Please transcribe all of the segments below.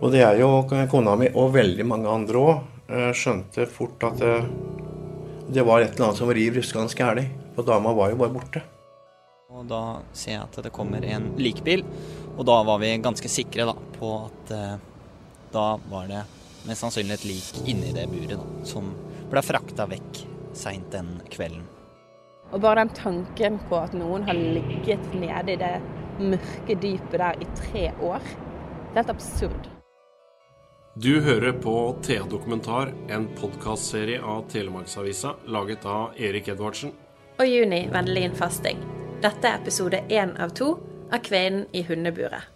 Og det er jo kona mi og veldig mange andre òg skjønte fort at det, det var et eller annet som riv ruskende gæli. For dama var jo bare borte. Og Da ser jeg at det kommer en likbil, og da var vi ganske sikre da, på at eh, da var det mest sannsynlig et lik inni det buret da, som ble frakta vekk seint den kvelden. Og bare den tanken på at noen har ligget nede i det mørke dypet der i tre år, det er helt absurd. Du hører på Thea Dokumentar, en podkastserie av Telemarksavisa laget av Erik Edvardsen. Og Juni Vendelin Fasting. Dette er episode én av to av Kvinnen i hundeburet.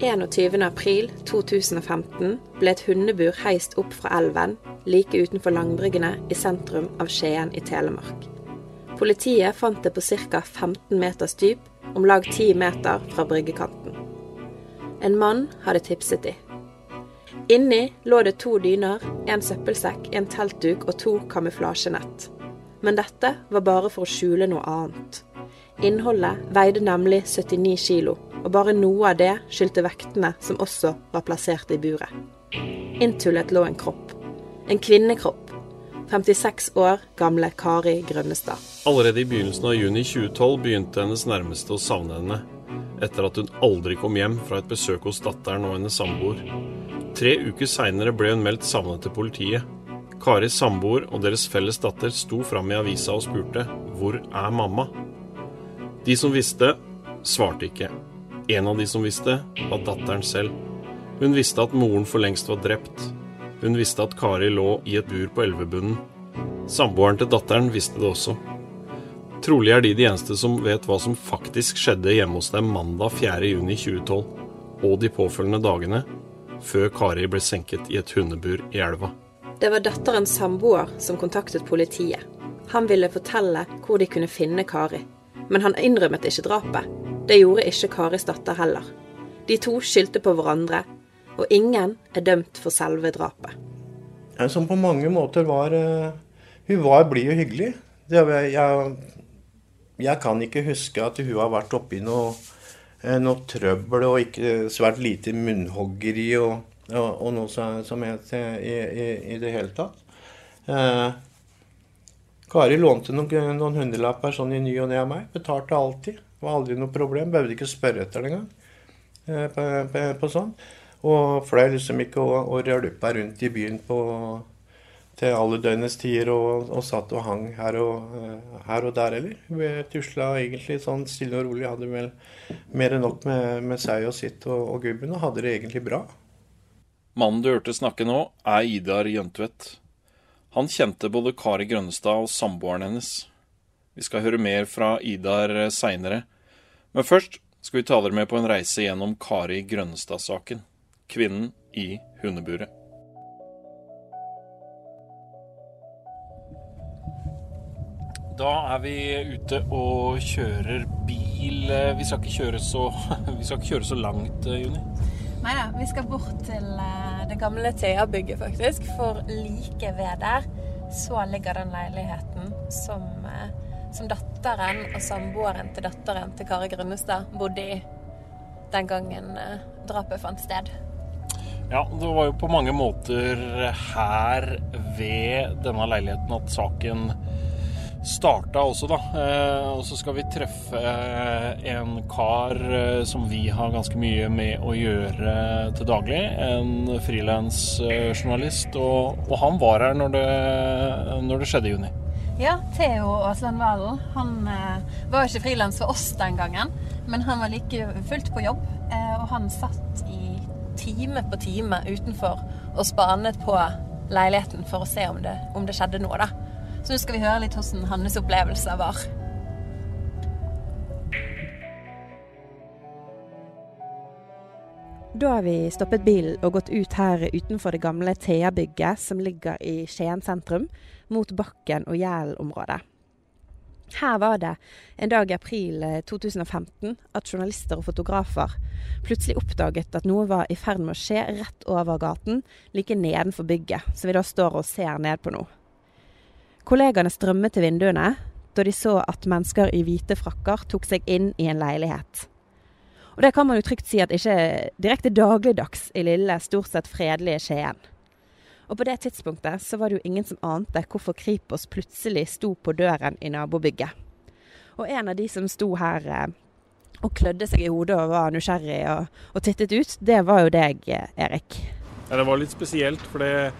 21. april 2015 ble et hundebur heist opp fra elven like utenfor Langbryggene i sentrum av Skien i Telemark. Politiet fant det på ca. 15 meters dyp, om lag 10 meter fra bryggekanten. En mann hadde tipset de. Inni lå det to dyner, en søppelsekk, en teltduk og to kamuflasjenett. Men dette var bare for å skjule noe annet. Innholdet veide nemlig 79 kilo, og bare noe av det skyldte vektene som også var plassert i buret. Inntullet lå en kropp. En kvinnekropp. 56 år gamle Kari Grønnestad. Allerede i begynnelsen av juni 2012 begynte hennes nærmeste å savne henne etter at hun aldri kom hjem fra et besøk hos datteren og hennes samboer. Tre uker seinere ble hun meldt savnet til politiet. Karis samboer og deres felles datter sto fram i avisa og spurte 'Hvor er mamma?' De som visste, svarte ikke. En av de som visste, var datteren selv. Hun visste at moren for lengst var drept. Hun visste at Kari lå i et bur på elvebunnen. Samboeren til datteren visste det også. Trolig er de de eneste som vet hva som faktisk skjedde hjemme hos dem mandag 4.6.2012 og de påfølgende dagene, før Kari ble senket i et hundebur i elva. Det var datterens samboer som kontaktet politiet. Han ville fortelle hvor de kunne finne Kari, men han innrømmet ikke drapet. Det gjorde ikke Karis datter heller. De to skyldte på hverandre, og ingen er dømt for selve drapet. Som på mange måter var eh, Hun var blid og hyggelig. Det, jeg, jeg kan ikke huske at hun har vært oppi noe, eh, noe trøbbel og ikke svært lite munnhoggeri og, og, og noe som, som het i, i, i, det hele tatt. Eh, Kari lånte noen, noen hundrelapper sånn i ny og ne av meg. Betalte alltid. Var aldri noe problem. Behøvde ikke spørre etter det engang. Eh, på, på, på, sånn. Og fløy liksom ikke og, og rølpa rundt i byen på til alle døgnets tider og, og, satt og hang her og, eh, her og der eller. Vi tusla egentlig sånn stille og rolig. Hadde vel mer enn nok med, med seg og sitt og, og gubben, og hadde det egentlig bra. Mannen du hørte snakke nå, er Idar Jøntvedt. Han kjente både Kari Grønnestad og samboeren hennes. Vi skal høre mer fra Idar seinere. Men først skal vi ta dere med på en reise gjennom Kari Grønnestad-saken. Kvinnen i hundeburet. Da er vi ute og kjører bil. Vi skal ikke kjøre så, ikke kjøre så langt, eh, Juni? Nei da, vi skal bort til eh, det gamle Thea-bygget, faktisk. For like ved der så ligger den leiligheten som, eh, som datteren og samboeren til datteren til Kari Grønnestad bodde i den gangen drapet fant sted. Ja, det var jo på mange måter her ved denne leiligheten at saken starta også, da. Eh, og så skal vi treffe eh, en kar eh, som vi har ganske mye med å gjøre til daglig. En frilansjournalist. Og, og, han var her når det, når det skjedde i juni. Ja, Theo Aasland Valen. Han var ikke frilans for oss den gangen, men han var like fullt på jobb. og han satt i time på time utenfor og spanet på leiligheten for å se om det, om det skjedde noe, da. Så nå skal vi høre litt hvordan hans opplevelser var. Da har vi stoppet bilen og gått ut her utenfor det gamle Thea-bygget som ligger i Skien sentrum, mot Bakken og Jæl-området. Her var det en dag i april 2015 eh, at journalister og fotografer plutselig oppdaget at noe var i ferd med å skje rett over gaten, like nedenfor bygget, som vi da står og ser ned på nå. Kollegaene strømmet til vinduene da de så at mennesker i hvite frakker tok seg inn i en leilighet. Og det kan man jo trygt si at ikke er direkte dagligdags i lille, stort sett fredelige Skien. Og på det tidspunktet så var det jo ingen som ante hvorfor Kripos plutselig sto på døren i nabobygget. Og en av de som sto her eh, og klødde seg i hodet og var nysgjerrig og, og tittet ut, det var jo deg, eh, Erik. Ja, det var litt spesielt, for det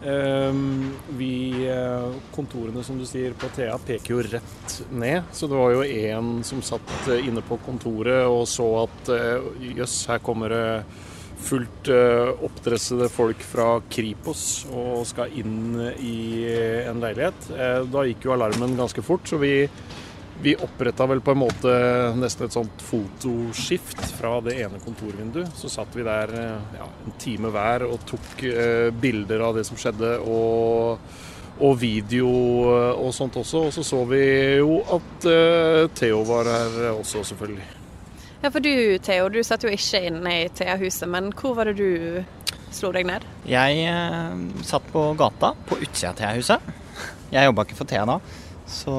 vi, eh, kontorene som du sier på Thea peker jo rett ned, så det var jo en som satt inne på kontoret og så at jøss, uh, her kommer det fullt oppdressede folk fra Kripos og skal inn i en leilighet. Da gikk jo alarmen ganske fort, så vi, vi oppretta vel på en måte nesten et sånt fotoskift fra det ene kontorvinduet. Så satt vi der uh, ja, en time hver og tok bilder av det som skjedde. og og video og sånt også. Og så så vi jo at Theo var her også, selvfølgelig. Ja, for du Theo, du satt jo ikke inne i Thea-huset, men hvor var det du slo deg ned? Jeg eh, satt på gata på utsida av Thea-huset. Jeg jobba ikke for Thea da, så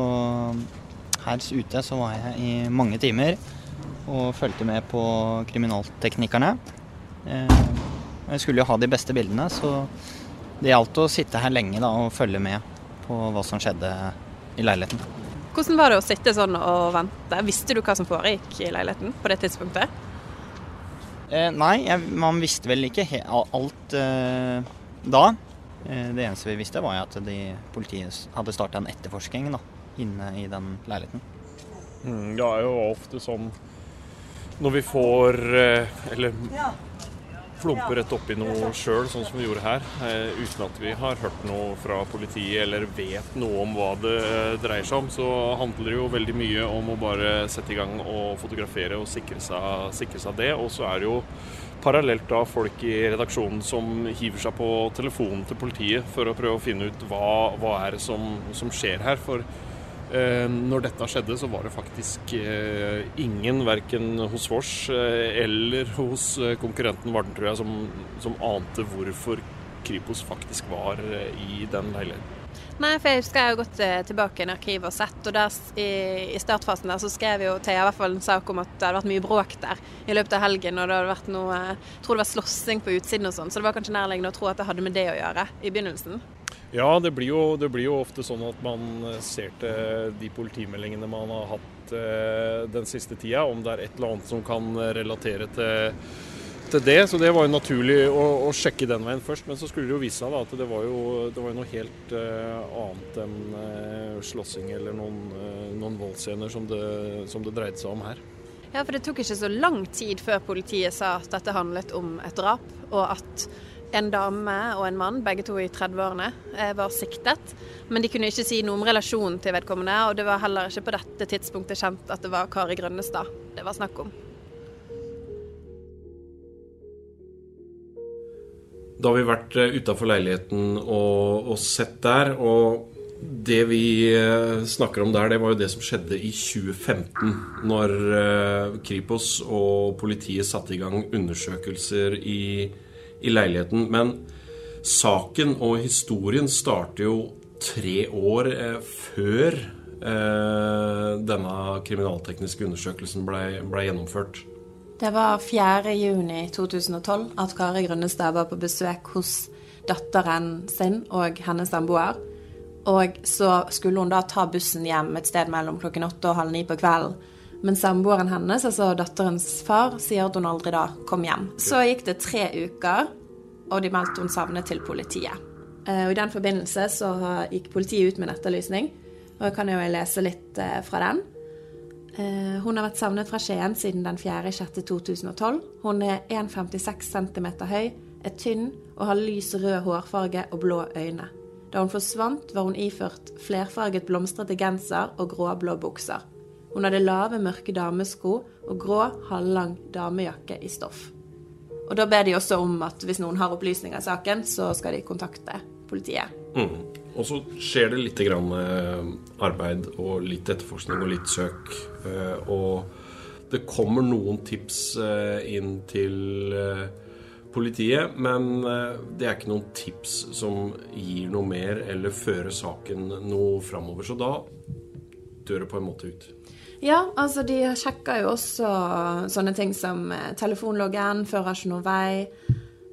her ute så var jeg i mange timer og fulgte med på kriminalteknikerne. Eh, jeg skulle jo ha de beste bildene, så det gjaldt å sitte her lenge da og følge med på hva som skjedde i leiligheten. Hvordan var det å sitte sånn og vente? Visste du hva som foregikk i leiligheten på det tidspunktet? Eh, nei, jeg, man visste vel ikke alt eh, da. Eh, det eneste vi visste, var at de, politiet hadde starta en etterforskning da, inne i den leiligheten. Mm, det er jo ofte sånn når vi får eh, Eller flumper rett oppi noe sjøl, sånn som vi gjorde her, eh, uten at vi har hørt noe fra politiet eller vet noe om hva det eh, dreier seg om, så handler det jo veldig mye om å bare sette i gang og fotografere og sikre seg, sikre seg det. Og så er det jo parallelt da folk i redaksjonen som hiver seg på telefonen til politiet for å prøve å finne ut hva, hva er det som, som skjer her. For når dette skjedde, så var det faktisk eh, ingen, verken hos Vårs eh, eller hos konkurrenten Varden, tror jeg, som, som ante hvorfor Kripos faktisk var i den leiligheten. Nei, for jeg husker jeg har gått tilbake i en arkiv og sett, og der, i, i, startfasen der så skrev jo Thea i hvert fall en sak om at det hadde vært mye bråk der i løpet av helgen, og det hadde vært noe Jeg tror det var slåssing på utsiden og sånn, så det var kanskje nærliggende å tro at det hadde med det å gjøre i begynnelsen. Ja, det blir, jo, det blir, jo, ofte sånn at man ser til de politimeldingene man har hatt eh, den siste tida, om det er et eller annet som kan relatere til, til det. Så det var jo naturlig å, å, sjekke den veien først. Men så skulle det jo vise seg at det var jo, det var noe helt eh, annet enn eh, slåssing eller noen, eh, noen voldsscener som som det dreide seg om her. Ja, for det tok ikke så lang tid før politiet sa at dette handlet om et drap, og at en dame og en mann, begge to i 30-årene, eh, var siktet. Men de kunne ikke si noe om relasjonen til vedkommende, og det var heller ikke på dette tidspunktet kjent at det var Kari Grønnestad det var snakk om. Da har vi vært eh, utafor leiligheten og, og, sett der. Og det vi eh, snakker om der, det var jo det som skjedde i 2015. Når Kripos og politiet satte i gang undersøkelser i i leiligheten. Men saken og historien starter jo tre år eh, før eh, denne kriminaltekniske undersøkelsen ble, ble gjennomført. Det var 4.6.2012 at Kari Grønnestad var på besøk hos datteren sin og hennes samboer. Og så skulle hun da ta bussen hjem et sted mellom klokken åtte og halv ni på kvelden. Men samboeren hennes, altså datterens far, sier at hun aldri da kom hjem. Så gikk det tre uker, og de meldte hun savnet til politiet. Eh, og I den forbindelse så gikk politiet ut med en etterlysning, og jeg kan jo lese litt eh, fra den. Eh, hun har vært savnet fra Skien siden den 4.6.2012. Hun er 1,56 cm høy, er tynn og har lys rød hårfarge og blå øyne. Da hun forsvant, var hun iført flerfarget blomstrete genser og gråblå bukser. Hun hadde lave, mørke damesko og grå, halvlang damejakke i stoff. Og da ber de også om at hvis noen har opplysninger i saken, så skal de kontakte politiet. Mm. Og så skjer det litt grann eh, arbeid og litt etterforskning og litt søk. Eh, og det kommer noen tips eh, inn til politiet, men det er ikke noen tips som gir noe mer eller fører saken noe framover. Så da dør det på en måte ut. Ja, altså de sjekker jo også sånne ting som telefonloggen, fører ikke noen vei.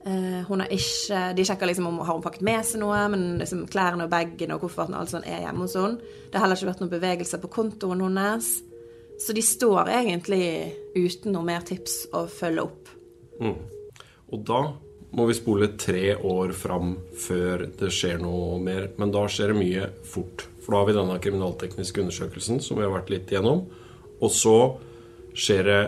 Uh, hun har ikke, De sjekker liksom om har hun pakket med seg noe, men liksom klærne og bagen og kofferten og alt sånt er hjemme hos henne. Det har heller ikke vært noen bevegelser på kontoen hennes. Så de står egentlig uten noe mer tips å følge opp. Mm. Og da må vi spole tre år fram før det skjer noe mer. Men da skjer det mye fort. For da har vi denne kriminaltekniske undersøkelsen som vi har vært litt igjennom. Og så skjer det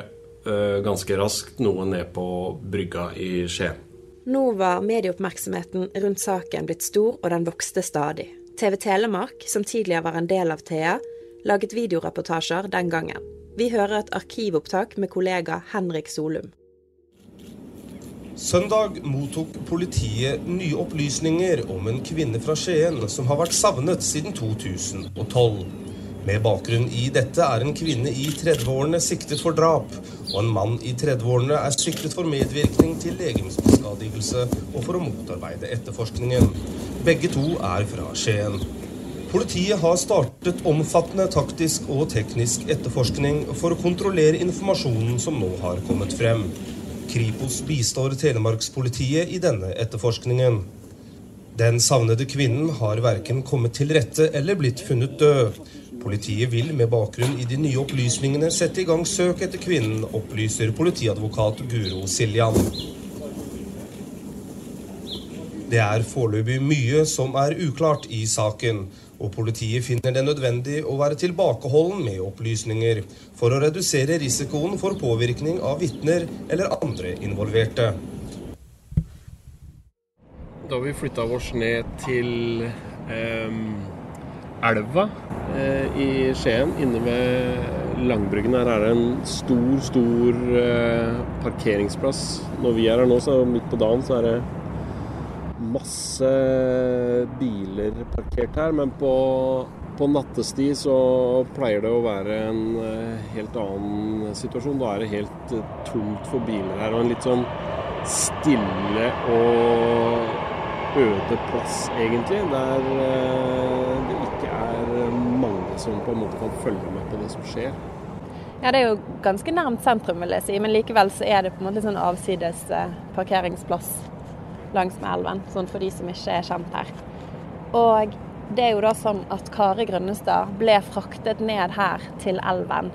uh, ganske raskt noe ned på brygga i Skien. Nå var medieoppmerksomheten rundt saken blitt stor, og den vokste stadig. TV Telemark, som tidligere var en del av Thea, laget videoreportasjer den gangen. Vi hører et arkivopptak med kollega Henrik Solum. Søndag mottok politiet nye opplysninger om en kvinne fra Skien som har vært savnet siden 2012. Med bakgrunn i dette er en kvinne i 30-årene siktet for drap, og en mann i 30-årene er siktet for medvirkning til legemsbeskadigelse og for å motarbeide etterforskningen. Begge to er fra Skien. Politiet har startet omfattende taktisk og teknisk etterforskning for å kontrollere informasjonen som nå har kommet frem. Kripos bistår Telemarkspolitiet i denne etterforskningen. Den savnede kvinnen har verken kommet til rette eller blitt funnet død. Politiet vil med bakgrunn i de nye opplysningene sette i gang søk etter kvinnen, opplyser politiadvokat Guro Siljan. Det er foreløpig mye som er uklart i saken, og politiet finner det nødvendig å være tilbakeholden med opplysninger for å redusere risikoen for påvirkning av vitner eller andre involverte. Da vi flytta oss ned til eh, elva eh, i Skien, inne ved Langbryggen. Her er det en stor, stor eh, parkeringsplass. Når vi er her nå, så midt på dagen, så er det masse biler parkert her. Men på, på nattestid så pleier det å være en eh, helt annen situasjon. Da er det helt tomt for biler her. Og en litt sånn stille og øde plass, egentlig. Der det er mange som på en måte kan følge med på det som skjer. Ja, Det er jo ganske nærmt sentrum, vil jeg si, men likevel så er det på en måte sånn avsides eh, parkeringsplass langs med elven, sånn for de som ikke er kjent her. Og det er jo da sånn at Kari Grønnestad ble fraktet ned her til elven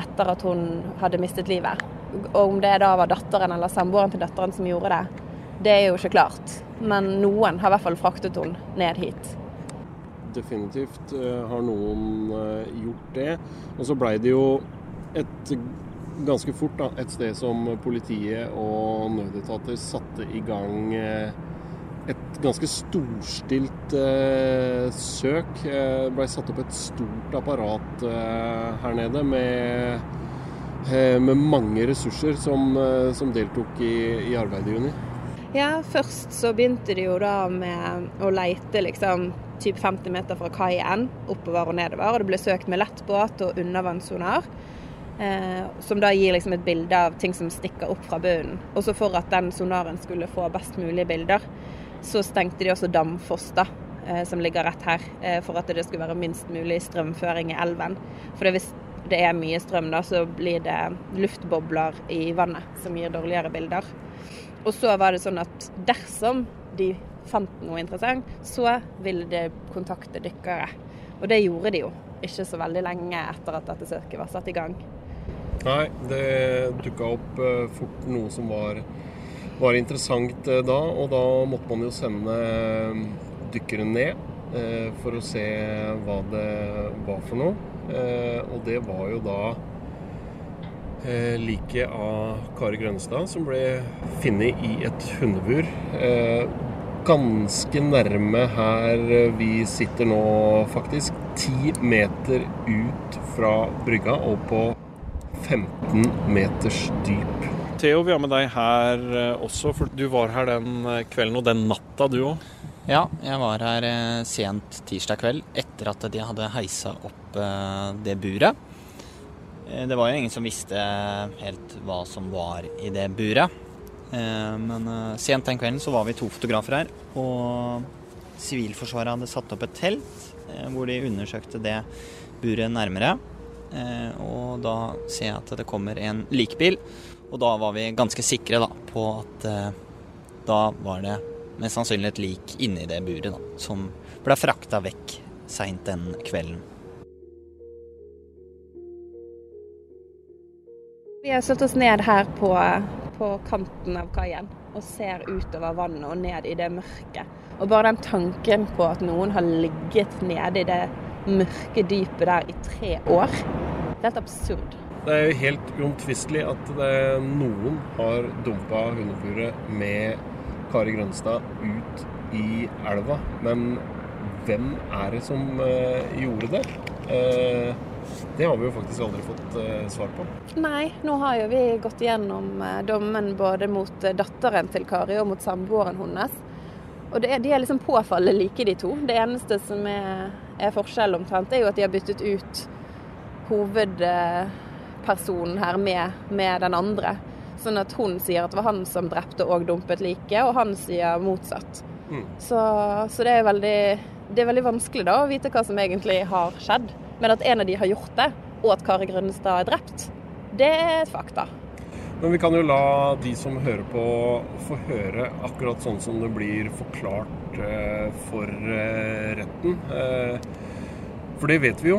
etter at hun hadde mistet livet. Og om det da var datteren eller samboeren til datteren som gjorde det, det er jo ikke klart. Men noen har i hvert fall fraktet hun ned hit. Definitivt uh, har noen uh, gjort det. Og så blei det jo et ganske fort da, et sted som politiet og nødetater satte i gang uh, et ganske storstilt søk. Det blei satt opp et stort apparat her nede med, med mange ressurser som, som deltok i, i arbeidet i juni. Ja, først så begynte de jo da med å leite liksom typ 50 meter fra kaien oppover og nedover. Og det ble søkt med lettbåt og undervannssonar. Eh, som da gir liksom et bilde av ting som stikker opp fra bunnen. Også for at den sonaren skulle få best mulige bilder, så stengte de også Damfoss, da. Eh, som ligger rett her, eh, for at det skulle være minst mulig strømføring i elven. For hvis det er mye strøm, da, så blir det luftbobler i vannet som gir dårligere bilder. Og så var det sånn at dersom de fant noe interessant, så ville de kontakte dykkere. Og det gjorde de jo ikke så veldig lenge etter at dette søket var satt i gang. Nei, det dukka opp uh, fort noe som var, var interessant uh, da. Og da måtte man jo sende uh, dykkere ned for å se hva det var for noe. og det var jo da eh, liket av Kari Grønstad, som ble funnet i et hundebur. Ganske nærme her vi sitter nå, faktisk. Ti meter ut fra brygga og på 15 meters dyp. Theo, vi har med deg her eh, også, for du var her den eh, kvelden og den natta du òg. Ja, jeg var her eh, sent tirsdag kveld etter at de hadde heisa opp det buret. Det var jo ingen som visste helt hva som var i det buret. Men sent den kvelden så var vi to fotografer her, og Sivilforsvaret hadde satt opp et telt hvor de undersøkte det buret nærmere. Og da ser jeg at det kommer en likbil. Og da var vi ganske sikre da, på at eh, da var det mest sannsynlig et lik inni det buret da, som ble frakta vekk seint den kvelden. Vi har satt oss ned her på, på kanten av kaien og ser utover vannet og ned i det mørke. Og bare den tanken på at noen har ligget nede i det mørke dypet der i tre år, det er helt absurd. Det er jo helt uomtvistelig at noen har dumpa hundeburet med Kari Grønstad ut i elva. Men hvem er det som uh, gjorde det? Det har vi jo faktisk aldri fått uh, svar på. Nei, nå har jo vi gått igjennom dommen både mot datteren til Kari og mot samboeren hennes. Og er, de er liksom påfallende like, de to. Det eneste som er, er forskjell omtrent, er jo at de har byttet ut hovedpersonen her med, med, den andre. Sånn at hun sier at det var han som drepte og dumpet liket, og han sier motsatt. Mm. Så, så, det er veldig det er veldig vanskelig da å vite hva som egentlig har skjedd. Men at en av de har gjort det, og at Kari Grønstad er drept, det er et fakta. Men vi kan jo la de som hører på, få høre akkurat sånn som det blir forklart eh, for eh, retten. Eh, for det vet vi jo.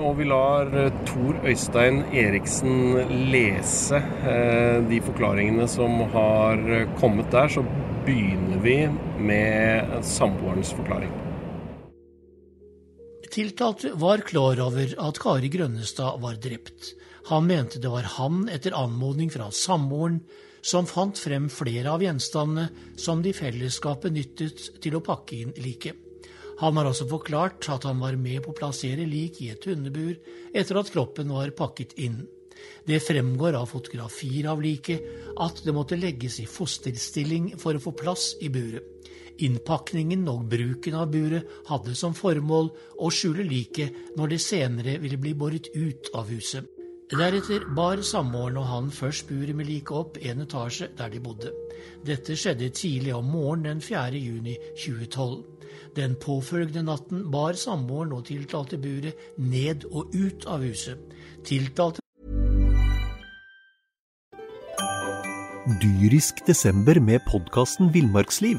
Og vi lar Tor Øystein Eriksen lese de forklaringene som har kommet der. Så begynner vi med samboerens forklaring. Tiltalte var klar over at Kari Grønnestad var drept. Han mente det var han, etter anmodning fra samboeren, som fant frem flere av gjenstandene som de fellesskapet nyttet til å pakke inn liket. Han har også forklart at han var med på å plassere lik i et hundebur etter at kroppen var pakket inn. Det fremgår av fotografier av liket at det måtte legges i fosterstilling for å få plass i buret. Innpakningen og bruken av buret hadde som formål å skjule liket når det senere ville bli båret ut av huset. Deretter bar samboeren og han først buret med liket opp en etasje der de bodde. Dette skjedde tidlig om morgenen den 4. juni 2012. Den påfølgende natten bar samboeren og tiltalte buret ned og ut av huset. Tiltalte Dyrisk desember med podkasten Villmarksliv.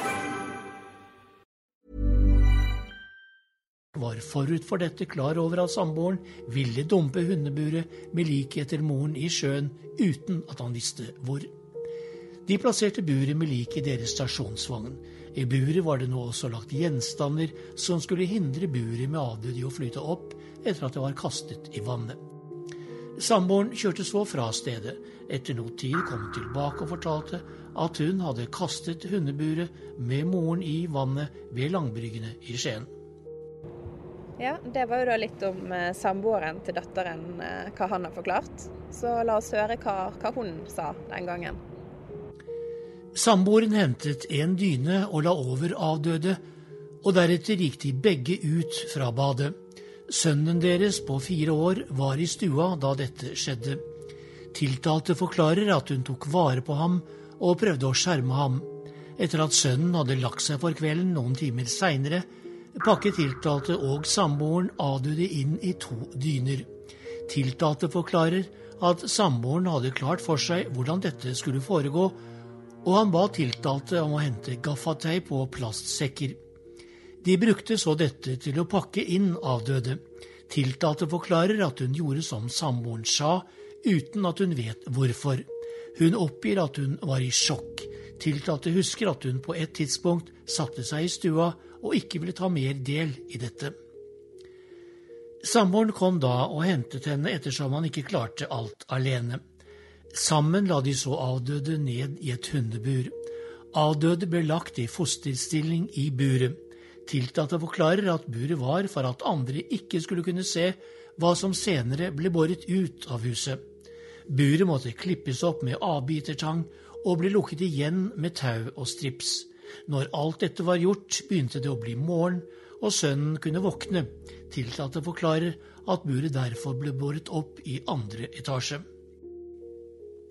Var forut for dette klar over at samboeren ville dumpe hundeburet med liket etter moren i sjøen uten at han visste hvor. De plasserte buret med liket i deres stasjonsvogn. I buret var det nå også lagt gjenstander som skulle hindre buret med avdøde i å flyte opp etter at det var kastet i vannet. Samboeren kjørte så fra stedet. Etter noe tid kom hun tilbake og fortalte at hun hadde kastet hundeburet med moren i vannet ved Langbryggene i Skien. Ja, Det var jo da litt om eh, samboeren til datteren, eh, hva han har forklart. Så la oss høre hva, hva hun sa den gangen. Samboeren hentet en dyne og la over avdøde, og deretter gikk de begge ut fra badet. Sønnen deres på fire år var i stua da dette skjedde. Tiltalte forklarer at hun tok vare på ham og prøvde å skjerme ham. Etter at sønnen hadde lagt seg for kvelden noen timer seinere, pakket tiltalte og samboeren avdøde inn i to dyner. Tiltalte forklarer at samboeren hadde klart for seg hvordan dette skulle foregå, og han ba tiltalte om å hente gaffateip og plastsekker. De brukte så dette til å pakke inn avdøde. Tiltalte forklarer at hun gjorde som samboeren sa, uten at hun vet hvorfor. Hun oppgir at hun var i sjokk. Tiltalte husker at hun på et tidspunkt satte seg i stua og ikke ville ta mer del i dette. Samboeren kom da og hentet henne ettersom han ikke klarte alt alene. Sammen la de så avdøde ned i et hundebur. Avdøde ble lagt i fosterstilling i buret. Tiltalte forklarer at buret var for at andre ikke skulle kunne se hva som senere ble båret ut av huset. Buret måtte klippes opp med avbitertang og ble lukket igjen med tau og strips. Når alt dette var gjort, begynte det å bli morgen, og sønnen kunne våkne. Tiltalte forklarer at buret derfor ble båret opp i andre etasje.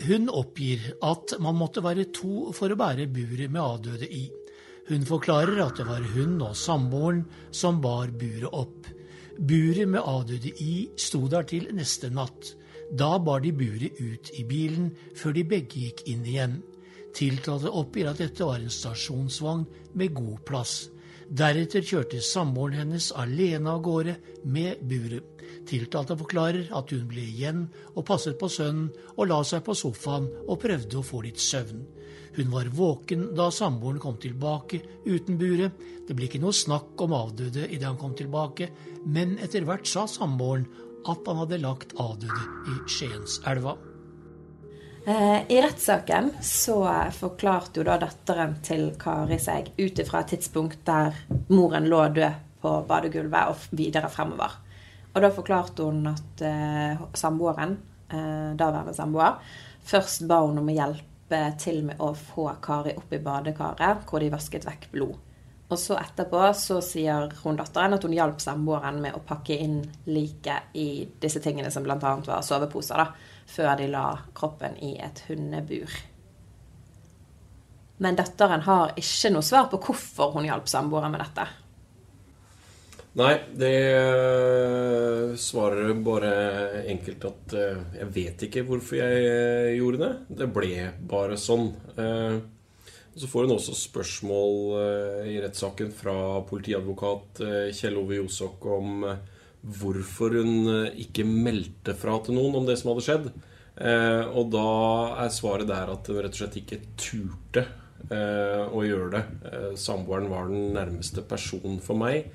Hun oppgir at man måtte være to for å bære buret med avdøde i. Hun forklarer at det var hun og samboeren som bar buret opp. Buret med avdøde i sto der til neste natt. Da bar de buret ut i bilen, før de begge gikk inn igjen. Tiltalte oppgir at dette var en stasjonsvogn med god plass. Deretter kjørte samboeren hennes alene av gårde med buret. Tiltalte forklarer at hun ble igjen og passet på sønnen og la seg på sofaen og prøvde å få litt søvn. Hun var våken da samboeren kom tilbake uten buret. Det ble ikke noe snakk om avdøde idet han kom tilbake, men etter hvert sa samboeren at han hadde lagt avdøde i Skienselva. Eh, I rettssaken så forklarte jo da datteren til Kari seg ut ifra et tidspunkt der moren lå død på badegulvet og videre fremover. Og da forklarte hun at eh, samboeren, eh, daværende samboer, først ba hun om å hjelpe til med å få Kari opp i badekaret, hvor de vasket vekk blod. Og så etterpå så sier hun datteren at hun hjalp samboeren med å pakke inn liket i disse tingene som bl.a. var soveposer, da, før de la kroppen i et hundebur. Men datteren har ikke noe svar på hvorfor hun hjalp samboeren med dette. Nei, det øh, svarer bare enkelt at øh, jeg vet ikke hvorfor jeg øh, gjorde det. Det ble bare sånn. Så får hun også spørsmål eh, i rettssaken fra politiadvokat eh, Kjell Ove Josok om eh, hvorfor hun ikke meldte fra til noen om det som hadde skjedd. Og da er svaret der at hun rett og slett ikke turte å gjøre det. Samboeren var den nærmeste personen for meg.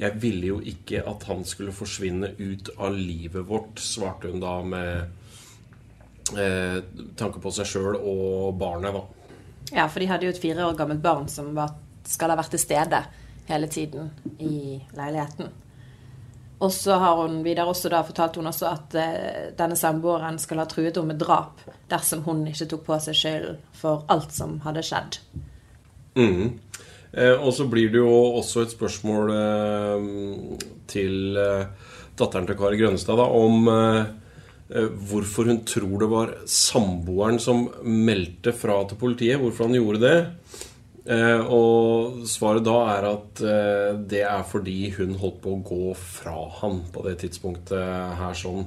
Jeg ville jo ikke at han skulle forsvinne ut av livet vårt, svarte hun da med tanke på seg sjøl og barnet, da. Ja, for de hadde jo et fire år gammelt barn som var, skal ha vært til stede hele tiden i leiligheten. Og så har hun videre også da fortalt hun også at eh, denne samboeren skal ha truet henne med drap dersom hun ikke tok på seg skylden for alt som hadde skjedd. Mm. Eh, og så blir det jo også et spørsmål eh, til eh, datteren til Kari Grønstad da, om eh, hvorfor hun tror det var samboeren som meldte fra til politiet. Hvorfor han gjorde det. Eh, og svaret da er at eh, det er fordi hun holdt på å gå fra han på det tidspunktet her sånn.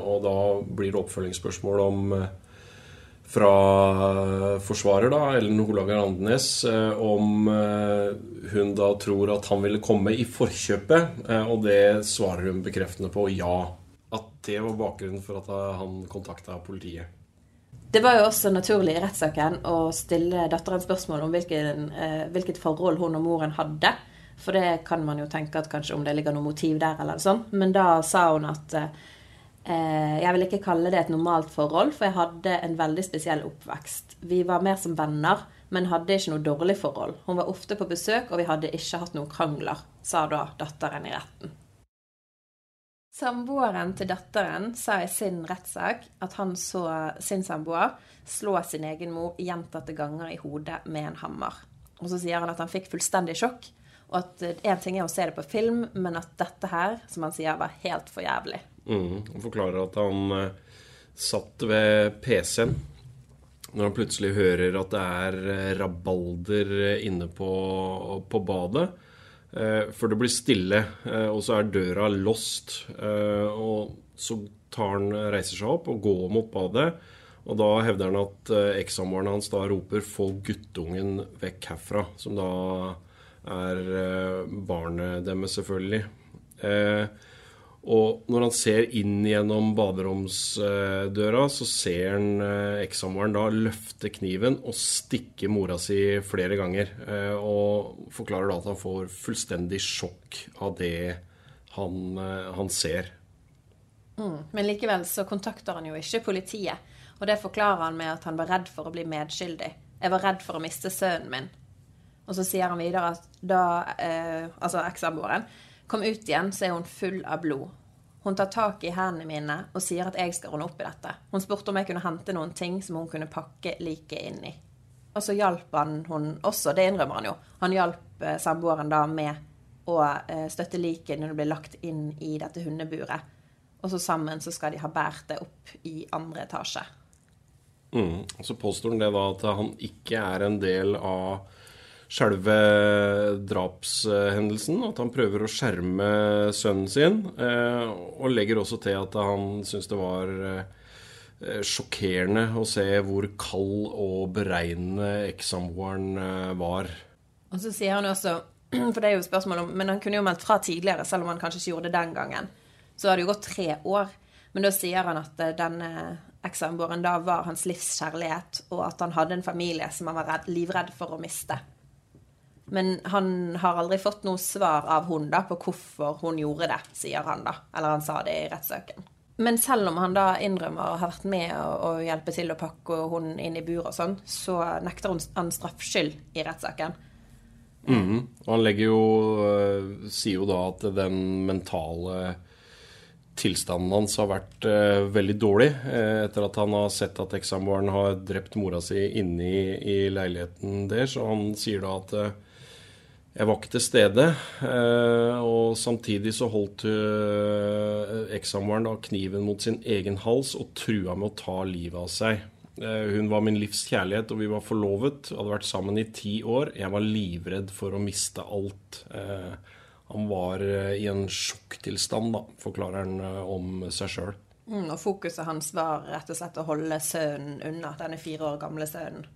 Og da blir det oppfølgingsspørsmål om fra forsvarer, da, Ellen Holager Andenes, om hun da tror at han ville komme i forkjøpet. Og det svarer hun bekreftende på ja at det var bakgrunnen for at han kontakta politiet. Det var jo også naturlig i rettssaken å stille datteren spørsmål om hvilken, eh, hvilket forhold hun og moren hadde. For det kan man jo tenke at kanskje om det ligger noe motiv der, eller sånn. Men da sa hun at eh, jeg vil ikke kalle det et normalt forhold, for jeg hadde en veldig spesiell oppvekst. Vi var mer som venner, men hadde ikke noe dårlig forhold. Hun var ofte på besøk, og vi hadde ikke hatt noen krangler, sa da datteren i retten. Samboeren til datteren sa i sin rettssak at han så sin samboer slå sin egen mor gjentatte ganger i hodet med en hammer. Og så sier han at han fikk fullstendig sjokk, og at én ting er å se det på film, men at dette her, som han sier, var helt for jævlig. Mm, han forklarer at han uh, satt ved PC-en når han plutselig hører at det er eh, rabalder inne på, på badet. Eh, for det blir stille, eh, og så er døra lost. Eh, og så tar han, reiser seg opp og går mot badet. Og da hevder han at ekssamboeren hans da roper 'få guttungen vekk herfra', som da er barnet deres, selvfølgelig. Og når han ser inn gjennom baderomsdøra, så ser han eh, ekssamboeren da løfte kniven og stikke mora si flere ganger. Eh, og forklarer da at han får fullstendig sjokk av det han, eh, han ser. Mm. Men likevel så kontakter han jo ikke politiet. Og det forklarer han med at han var redd for å bli medskyldig. Jeg var redd for å miste sønnen min. Og så sier han videre at da eh, altså ekssamboeren kom ut igjen, så er hun full av blod. Hun tar tak i hendene mine og sier at jeg skal ordne opp i dette. Hun spurte om jeg kunne hente noen ting som hun kunne pakke liket inn i. Og så hjalp han hun også, det innrømmer han jo. Han hjalp eh, samboeren da med å eh, støtte liket når det ble lagt inn i dette hundeburet. Og så sammen så skal de ha båret det opp i andre etasje. Mm. Så påstår han det da at han ikke er en del av selve drapshendelsen. At han prøver å skjerme sønnen sin. Eh, og legger også til at han syns det var eh, sjokkerende å se hvor kald og beregnende ekssamboeren eh, var. Og så sier han også, for det er jo spørsmål om Men han kunne jo meldt fra tidligere, selv om han kanskje ikke gjorde det den gangen. Så har det jo gått tre år. Men da sier han at denne ekssamboeren da var hans livs kjærlighet, og at han hadde en familie som han var redd, livredd for å miste. Men han har aldri fått noe svar av hun da på hvorfor hun gjorde det, sier han da. Eller han sa det i rettssaken. Men selv om han da innrømmer å ha vært med å hjelpe til å pakke hun inn i bur og sånn, så nekter hun han straffskyld i rettssaken. Mm. Og han legger jo eh, Sier jo da at den mentale tilstanden hans har vært eh, veldig dårlig eh, etter at han har sett at ekssamboeren har drept mora si inne i, i leiligheten deres. Og han sier da at uh, jeg var ikke til stede. Eh, og samtidig så holdt eh, ekssamboeren kniven mot sin egen hals og trua med å ta livet av seg. Eh, hun var min livs kjærlighet, og vi var forlovet. Hadde vært sammen i ti år. Jeg var livredd for å miste alt. Han var i en sjokktilstand, da, forklarer han om seg sjøl. Mm, og fokuset hans var rett og slett å holde sønnen unna, denne fire år gamle sønnen.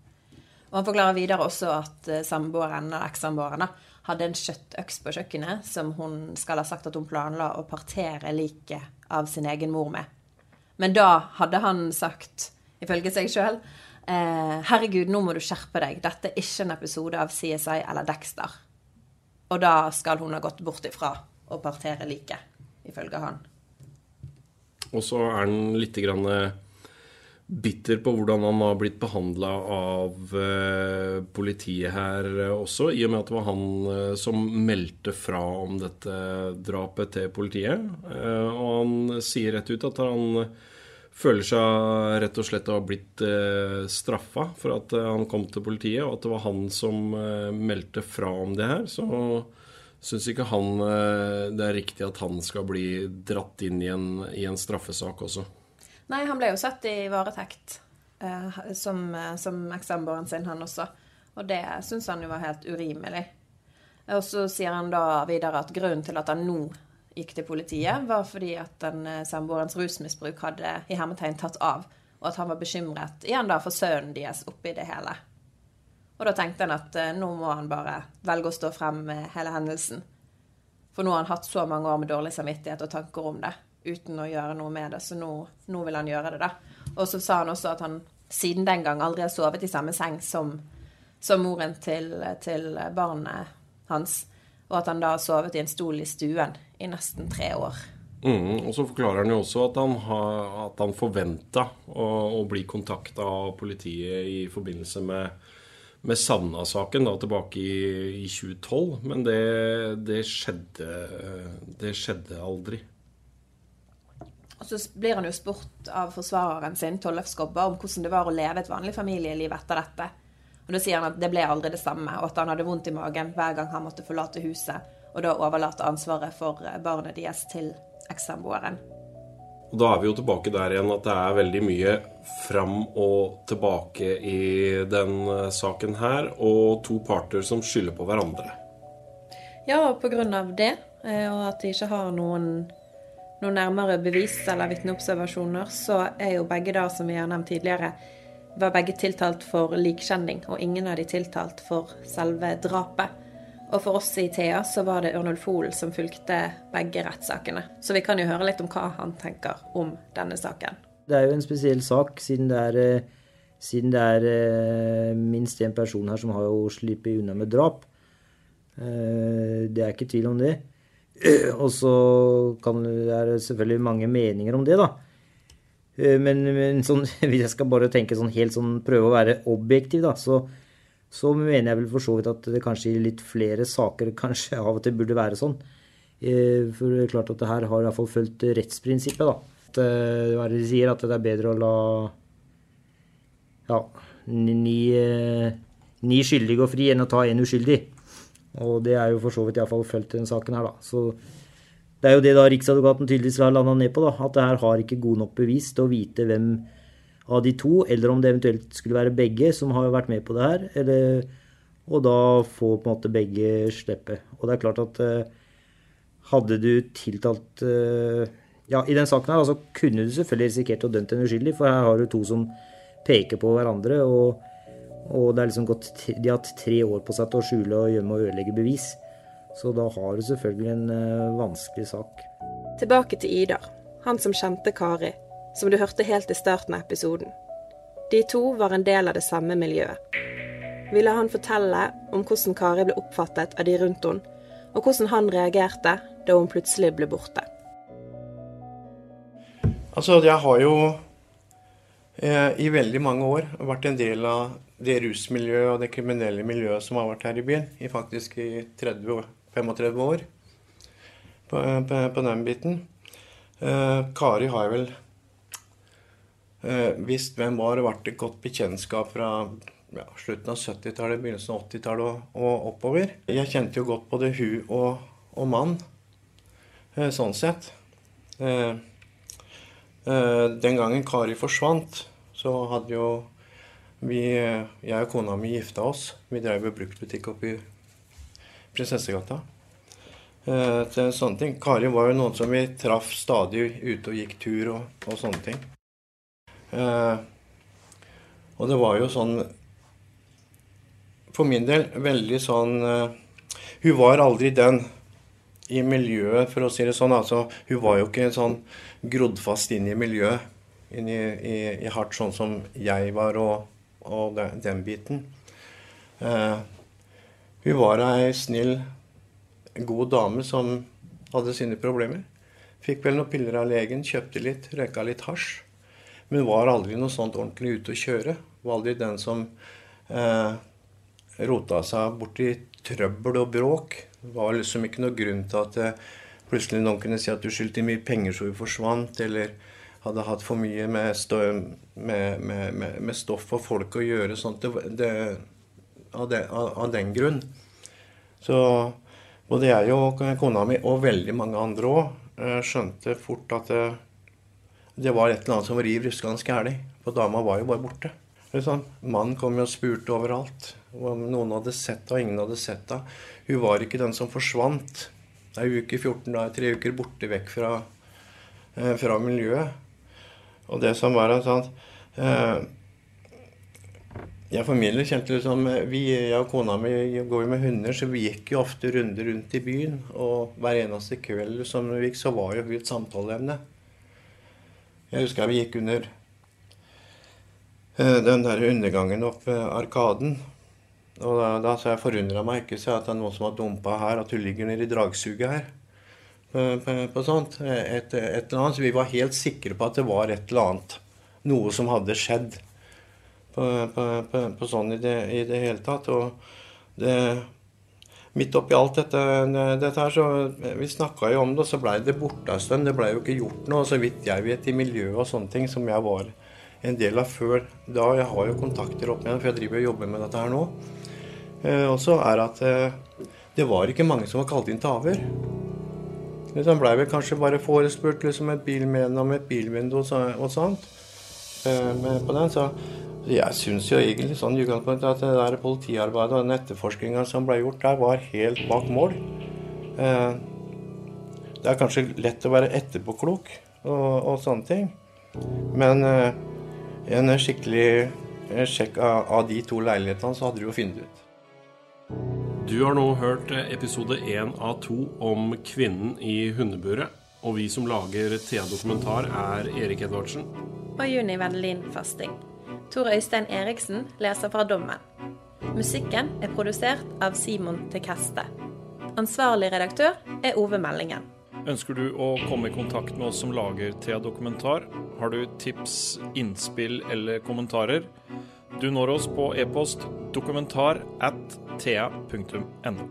Og Han forklarer videre også at samboeren eller ekssamboeren hadde en kjøttøks på kjøkkenet som hun skal ha sagt at hun planla å partere liket av sin egen mor med. Men da hadde han sagt, ifølge seg sjøl, eh, 'Herregud, nå må du skjerpe deg. Dette er ikke en episode av CSI eller Dexter.' Og da skal hun ha gått bort ifra å partere liket, ifølge han. Og så er han lite grann eh, bitter på hvordan han har blitt behandla av eh, politiet her også, i og med at det var han eh, som meldte fra om dette drapet til politiet. Eh, og han sier rett ut at han føler seg rett og slett å ha blitt eh, straffa for at han kom til politiet, og at det var han som meldte fra om det her. Så syns ikke han det er riktig at han skal bli dratt inn i en, i en straffesak også. Nei, han ble jo satt i varetekt eh, som, eh, som ekssamboeren sin, han også. Og det syns han jo var helt urimelig. Og så sier han da videre at grunnen til at han nå gikk til politiet, var fordi at den eh, samboerens rusmisbruk hadde i hermetegn tatt av, og at han var bekymret igjen da for sønnen deres oppi det hele. Og da tenkte han at eh, nå må han bare velge å stå frem med hele hendelsen. For nå har han hatt så mange år med dårlig samvittighet og tanker om det uten å gjøre noe med det. Så nå, nå vil han gjøre det, da. Og så sa han også at han siden den gang aldri har sovet i samme seng som, som moren til, til, barnet hans. Og at han da har sovet i en stol i stuen i nesten tre år. Mm, og så forklarer han jo også at han, har, han forventa å, å, bli kontakta av politiet i forbindelse med, med Savna-saken da, tilbake i, i 2012. Men det, det, skjedde, det skjedde aldri. Og så blir han jo spurt av forsvareren sin, Tollef Skobba, om hvordan det var å leve et vanlig familieliv etter dette. Og Da sier han at det ble aldri det samme, og at han hadde vondt i magen hver gang han måtte forlate huset, og da overlate ansvaret for eh, barnet deres til ekssamboeren. Og Da er vi jo tilbake der igjen at det er veldig mye fram og tilbake i den eh, saken her, og to parter som skylder på hverandre. Ja, og på grunn av det, eh, og at de ikke har noen noen nærmere bevis eller vitneobservasjoner, så er jo begge da, som vi har nevnt tidligere, var begge tiltalt for likkjenning, og ingen av de tiltalt for selve drapet. Og for oss i Thea så var det Ørnulf Hoel som fulgte begge rettssakene. Så vi kan jo høre litt om hva han tenker om denne saken. Det er jo en spesiell sak, siden det er, eh, siden det er eh, minst én person her som har jo sluppet unna med drap. Eh, det er ikke tvil om det. Og så kan det selvfølgelig mange meninger om det, da. Men, men sånn, hvis jeg skal bare tenke sånn helt sånn, prøve å være objektiv, da, så, så mener jeg vel for så vidt at det kanskje i litt flere saker kanskje av og til burde være sånn. For det er klart at det her har i hvert fall fulgt rettsprinsippet, da. At, hva er det de sier? At det er bedre å la ja, ni, ni skyldige gå fri enn å ta en uskyldig. Og det er jo for så vidt iallfall fulgt denne saken her, da. Så det er jo det da Riksadvokaten tydeligvis har landa ned på, da. At det her har ikke god nok bevis til å vite hvem av de to, eller om det eventuelt skulle være begge som har vært med på det her. Eller, og da får på en måte begge slippe. Og det er klart at hadde du tiltalt Ja, i den saken her, altså kunne du selvfølgelig risikert å dømt en uskyldig, for her har du to som peker på hverandre. og, og det er liksom gått, De har hatt tre år på seg til å skjule og gjemme og ødelegge bevis. Så da har du selvfølgelig en uh, vanskelig sak. Tilbake til Idar, han som kjente Kari, som du hørte helt i starten av episoden. De to var en del av det samme miljøet. Ville han fortelle om hvordan Kari ble oppfattet av de rundt henne, og hvordan han reagerte da hun plutselig ble borte. Altså, jeg har jo eh, i veldig mange år vært en del av det rusmiljøet og det kriminelle miljøet som har vært her i byen. I faktisk i 30, 35 år på, på, på den biten. Eh, Kari har vel eh, visst hvem var og vært et godt bekjentskap fra ja, slutten av 70-tallet, begynnelsen av 80-tallet og, og, oppover. Jeg kjente jo godt både hun og, og mann, eh, sånn sett. Eh, eh, den gangen Kari forsvant, så hadde jo vi, jeg og kona mi gifta oss. Vi drev med bruktbutikk oppe i Prinsessegata. Eh, til sånne ting. Kari var jo noen som vi traff stadig ute og gikk tur og, og sånne ting. Eh, og det var jo sånn For min del veldig sånn eh, Hun var aldri den i miljøet, for å si det sånn. altså Hun var jo ikke sånn grodd fast inn i miljøet. Inn i, i, i hardt sånn som jeg var, og, og den, den, biten. Eh, hun var ei snill, god dame som hadde sine problemer. Fikk vel noen piller av legen, kjøpte litt, røyka litt hasj. Men var aldri noe sånt ordentlig ute å kjøre. Var aldri den som eh, rota seg borti trøbbel og bråk. Det var liksom ikke noe grunn til at eh, plutselig noen kunne si at du skyldte mye penger så du forsvant, eller hadde hatt for mye med, stå, med, med, med stoff og folk å gjøre. sånt. Det, det, av, de, av, av, den grunn. Så både jeg og kona mi, og veldig mange andre òg, skjønte fort at det, det, var et eller annet som riv ruskende galt. For dama var jo bare borte. Sånn. Mannen kom jo og spurte overalt om noen hadde sett henne, og ingen hadde sett henne. Hun var ikke den som forsvant. Er uke 14, da er tre uker borte vekk fra, eh, fra miljøet. Og det som var sånn eh, Jeg for min kjente liksom vi, Jeg og kona mi går med hunder, så vi gikk jo ofte runder rundt i byen. Og hver eneste kveld som vi gikk, så var jo hun et samtaleemne. Jeg husker vi gikk under eh, den der undergangen opp Arkaden. Og da, da så jeg forundra meg ikke så at det er noen som har dumpa her, at hun ligger nede i dragsuget her. På, på, på sånt. Et, et, eller annet. Så vi var helt sikre på at det var et eller annet. Noe som hadde skjedd på, på sånn i det, i det, hele tatt. Og det, midt oppi alt dette, dette her, så Vi snakka jo om det, og så blei det borte en stund. Det blei jo ikke gjort noe, så vidt jeg vet, i miljøet og sånne ting som jeg var en del av før da. Jeg har jo kontakter opp igjen, for jeg driver og jobber med dette her nå. Eh, også er at eh, det var ikke mange som var kalt inn til avhør. Så han blei vel kanskje bare forespurt liksom et bilmen om et bilvindu og sånt. Eh, på den, så jeg syns jo egentlig sånn at det der politiarbeidet og den etterforskninga som ble gjort der, var helt bak mål. Det er kanskje lett å være etterpåklok og, og sånne ting. Men en skikkelig sjekk av, av de to leilighetene, så hadde du jo funnet ut. Du har nå hørt episode én av to om kvinnen i hundeburet. Og vi som lager Thea Dokumentar, er Erik Edvardsen. Og Juni Vendelin Fasting. Tor Øystein Eriksen leser fra dommen. Musikken er produsert av Simon Tekeste. Ansvarlig redaktør er Ove Meldingen. Ønsker du å komme i kontakt med oss som lager Thea Dokumentar? Har du tips, innspill eller kommentarer? Du når oss på e-post dokumentar at thea.no.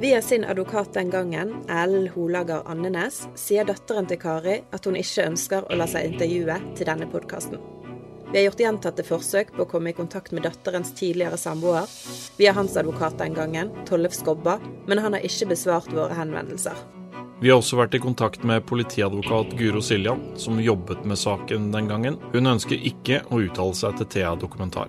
Via sin advokat den gangen, Ellen Holager Andenes, sier datteren til Kari at hun ikke ønsker å la seg intervjue til denne podkasten. Vi har gjort gjentatte forsøk på å komme i kontakt med datterens tidligere samboer, via hans advokat den gangen, Tollef Skobba, men han har ikke besvart våre henvendelser. Vi har også vært i kontakt med politiadvokat Guro Siljan, som jobbet med saken den gangen. Hun ønsker ikke å uttale seg til Thea Dokumentar.